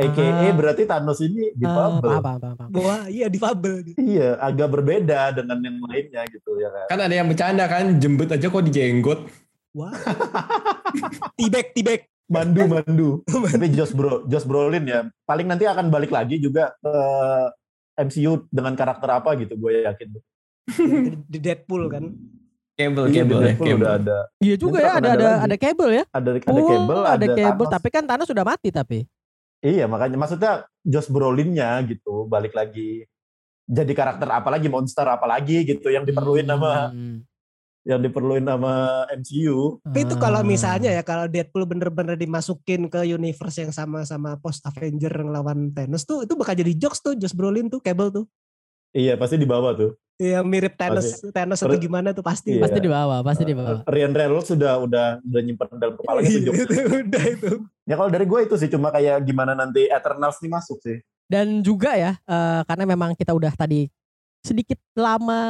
AKA Ah. berarti Thanos ini difabel. paham, paham, paham, paham. Wah, iya difabel. Iya, agak berbeda dengan yang lainnya gitu ya kan. kan ada yang bercanda kan, jembut aja kok dijenggot. Wah. [LAUGHS] Tibek, tibek. Mandu, [LAUGHS] mandu. Tapi Josh Bro, Josh Brolin ya, paling nanti akan balik lagi juga ke MCU dengan karakter apa gitu, gue yakin. di Deadpool kan. Cable, Iya, cable ya, Deadpool cable. udah ada, Iya juga ya, akan ada ada ada ada kabel ya. ada, ada Oh, kabel, ada kabel, Thanos. tapi kan Thanos sudah mati tapi. Iya, makanya maksudnya Josh Brolinnya gitu, balik lagi. Jadi karakter apalagi monster apalagi gitu yang diperluin sama Hmm. yang diperluin sama MCU. Tapi itu kalau Ah. misalnya ya kalau Deadpool bener-bener dimasukin ke universe yang sama-sama post Avenger ngelawan Thanos tuh itu bakal jadi jokes tuh Josh Brolin tuh Cable tuh. Iya, pasti dibawa tuh. Iya mirip Thanos Thanos atau gimana tuh pasti. Iya. pasti dibawa, pasti dibawa. Ryan Reynolds sudah udah udah nyimpen dalam kepala itu Iya, [LAUGHS] udah itu. Ya kalau dari gue itu sih cuma kayak gimana nanti Eternals nih masuk sih. Dan juga ya, eh, karena memang kita udah tadi sedikit lama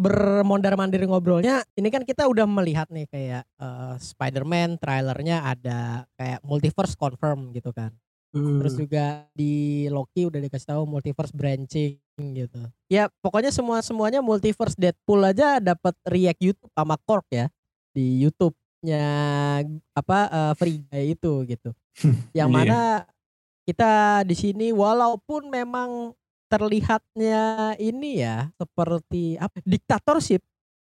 bermondar mandir ngobrolnya, ini kan kita udah melihat nih kayak eh, Spider-Man trailernya ada kayak multiverse confirm gitu kan. Terus juga di Loki udah dikasih tahu multiverse branching gitu. Ya pokoknya semua semuanya multiverse Deadpool aja dapat react YouTube sama Korg ya di YouTube-nya apa eh, Free Guy itu gitu. [LAUGHS] Yang Iya. mana kita di sini walaupun memang terlihatnya ini ya seperti apa diktatorship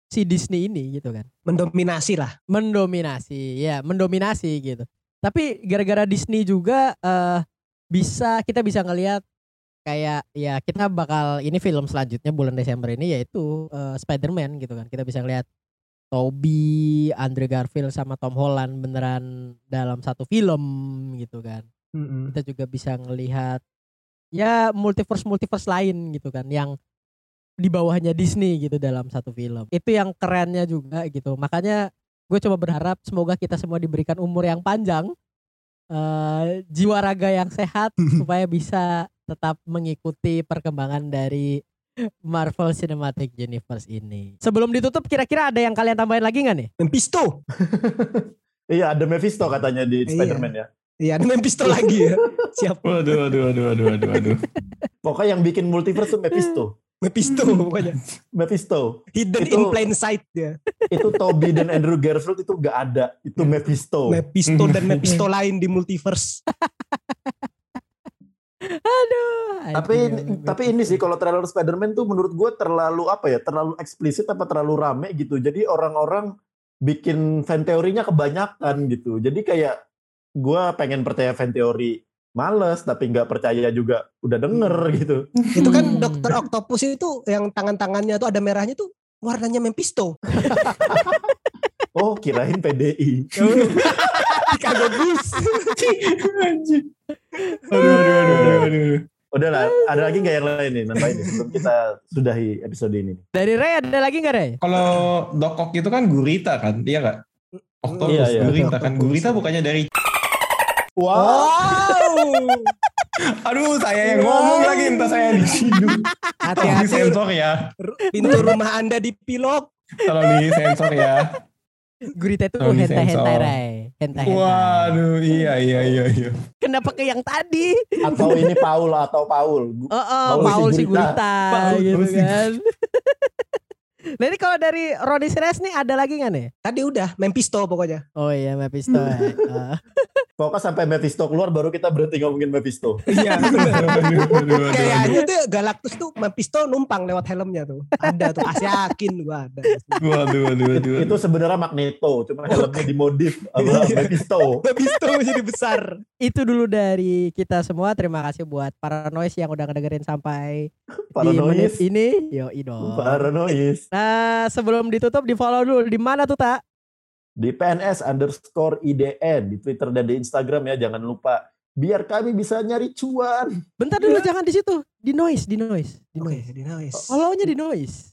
si Disney ini gitu kan mendominasi lah. mendominasi ya mendominasi gitu tapi gara-gara Disney juga eh bisa kita bisa ngelihat kayak ya kita bakal ini film selanjutnya bulan Desember ini yaitu eh, Spider-Man gitu kan kita bisa ngelihat Tobey, Andrew Garfield sama Tom Holland beneran dalam satu film gitu kan. Kita juga bisa ngelihat ya multiverse multiverse lain gitu kan yang di bawahnya Disney gitu dalam satu film. Itu yang kerennya juga gitu. Makanya gue coba berharap semoga kita semua diberikan umur yang panjang eh, jiwa raga yang sehat [LAUGHS] supaya bisa tetap mengikuti perkembangan dari Marvel Cinematic Universe ini sebelum ditutup kira-kira ada yang kalian tambahin lagi nggak nih Mephisto. [LAUGHS] Iya ada Mephisto katanya di Iya. Spider-Man ya. Iya ada Mephisto lagi ya. [LAUGHS] Siap. Waduh, waduh, waduh, waduh, waduh, waduh. [LAUGHS] Pokoknya yang bikin multiverse tuh Mephisto. Mephisto pokoknya. Mephisto. Hidden Itu- in plain sight dia. Itu Toby dan Andrew Garfield itu gak ada. Itu Mephisto. Mephisto dan Mephisto lain di multiverse. Aduh. tapi anjing, tapi ini sih kalau trailer Spider-Man tuh menurut gue terlalu apa ya terlalu eksplisit apa terlalu rame gitu. Jadi orang-orang bikin fan teorinya kebanyakan gitu. Jadi kayak gue pengen percaya fan teori males tapi nggak percaya juga udah denger gitu. [LAUGHS] Itu kan Dokter Octopus itu yang tangan-tangannya tuh ada merahnya tuh warnanya Mephisto. [LAUGHS] oh kirain PDI [LAUGHS] Kagak bus. Anjing. Aduh, aduh, aduh, aduh, aduh. udahlah ada lagi nggak yang lain nih nambahin nih, sebelum kita sudahi episode ini Dari Ray ada lagi nggak Ray? Kalau Dokok itu kan gurita kan, iya nggak? Octopus Iya, iya. gurita kan. Gurita bukannya dari wow Wow. Aduh, saya yang ngomong lagi entah saya di sini. Hati-hati disensor ya. pintu rumah Anda dipilok. Tolong disensor ya. Gurita itu Tolong hentai hentai. Ray. Hentai hentai. Waduh, iya iya iya iya. Kenapa ke yang tadi? atau ini Paul atau Paul Oh, oh Paul Paul si si Gurita. Gurita Paul gitu si- kan. Nah ini kalau dari Roni Sires nih ada lagi nggak nih? Tadi udah Mephisto pokoknya. Oh iya Mephisto. ya. [LAUGHS] Pokoknya sampai Mephisto keluar baru kita berhenti ngomongin Mephisto Iya. [LAUGHS] Kayaknya tuh Galactus tuh Mephisto numpang lewat helmnya tuh. Ada tuh, as yakin gua ada. Waduh, waduh, waduh. itu sebenarnya Magneto cuma helmnya dimodif sama [LAUGHS] Iya. Mephisto Mephisto jadi besar. Itu dulu dari kita semua. Terima kasih buat para noise yang udah ngedengerin sampai di menit paranoid ini. Yo dong. paranoid Nah sebelum ditutup di follow dulu di mana tuh tak? Di PNS underscore IDN di Twitter dan di Instagram ya jangan lupa biar kami bisa nyari cuan Bentar dulu jangan di situ. Di noise, di noise, di noise. di noise. Follow-nya di noise.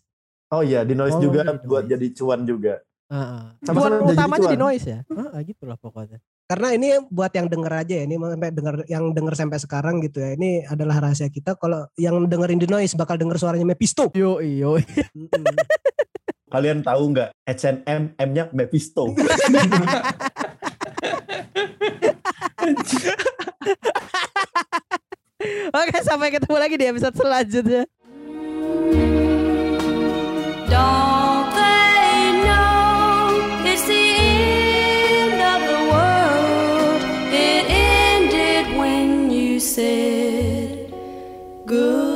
oh iya di noise Oh, juga di Noise. buat jadi cuan juga Cuan udah jadi utamanya di cuan. noise ya. Heeh, gitulah pokoknya. Karena ini buat yang denger aja ya, ini sampai denger yang denger sampai sekarang gitu ya. Ini adalah rahasia kita kalau yang dengerin di noise bakal denger suaranya Mephisto. Yo yo. [LAUGHS] kalian tahu nggak H&M M-nya Mephisto? [LAUGHS] Oke sampai ketemu lagi di episode selanjutnya. Don't they know it's the end of the world? It ended when you said good.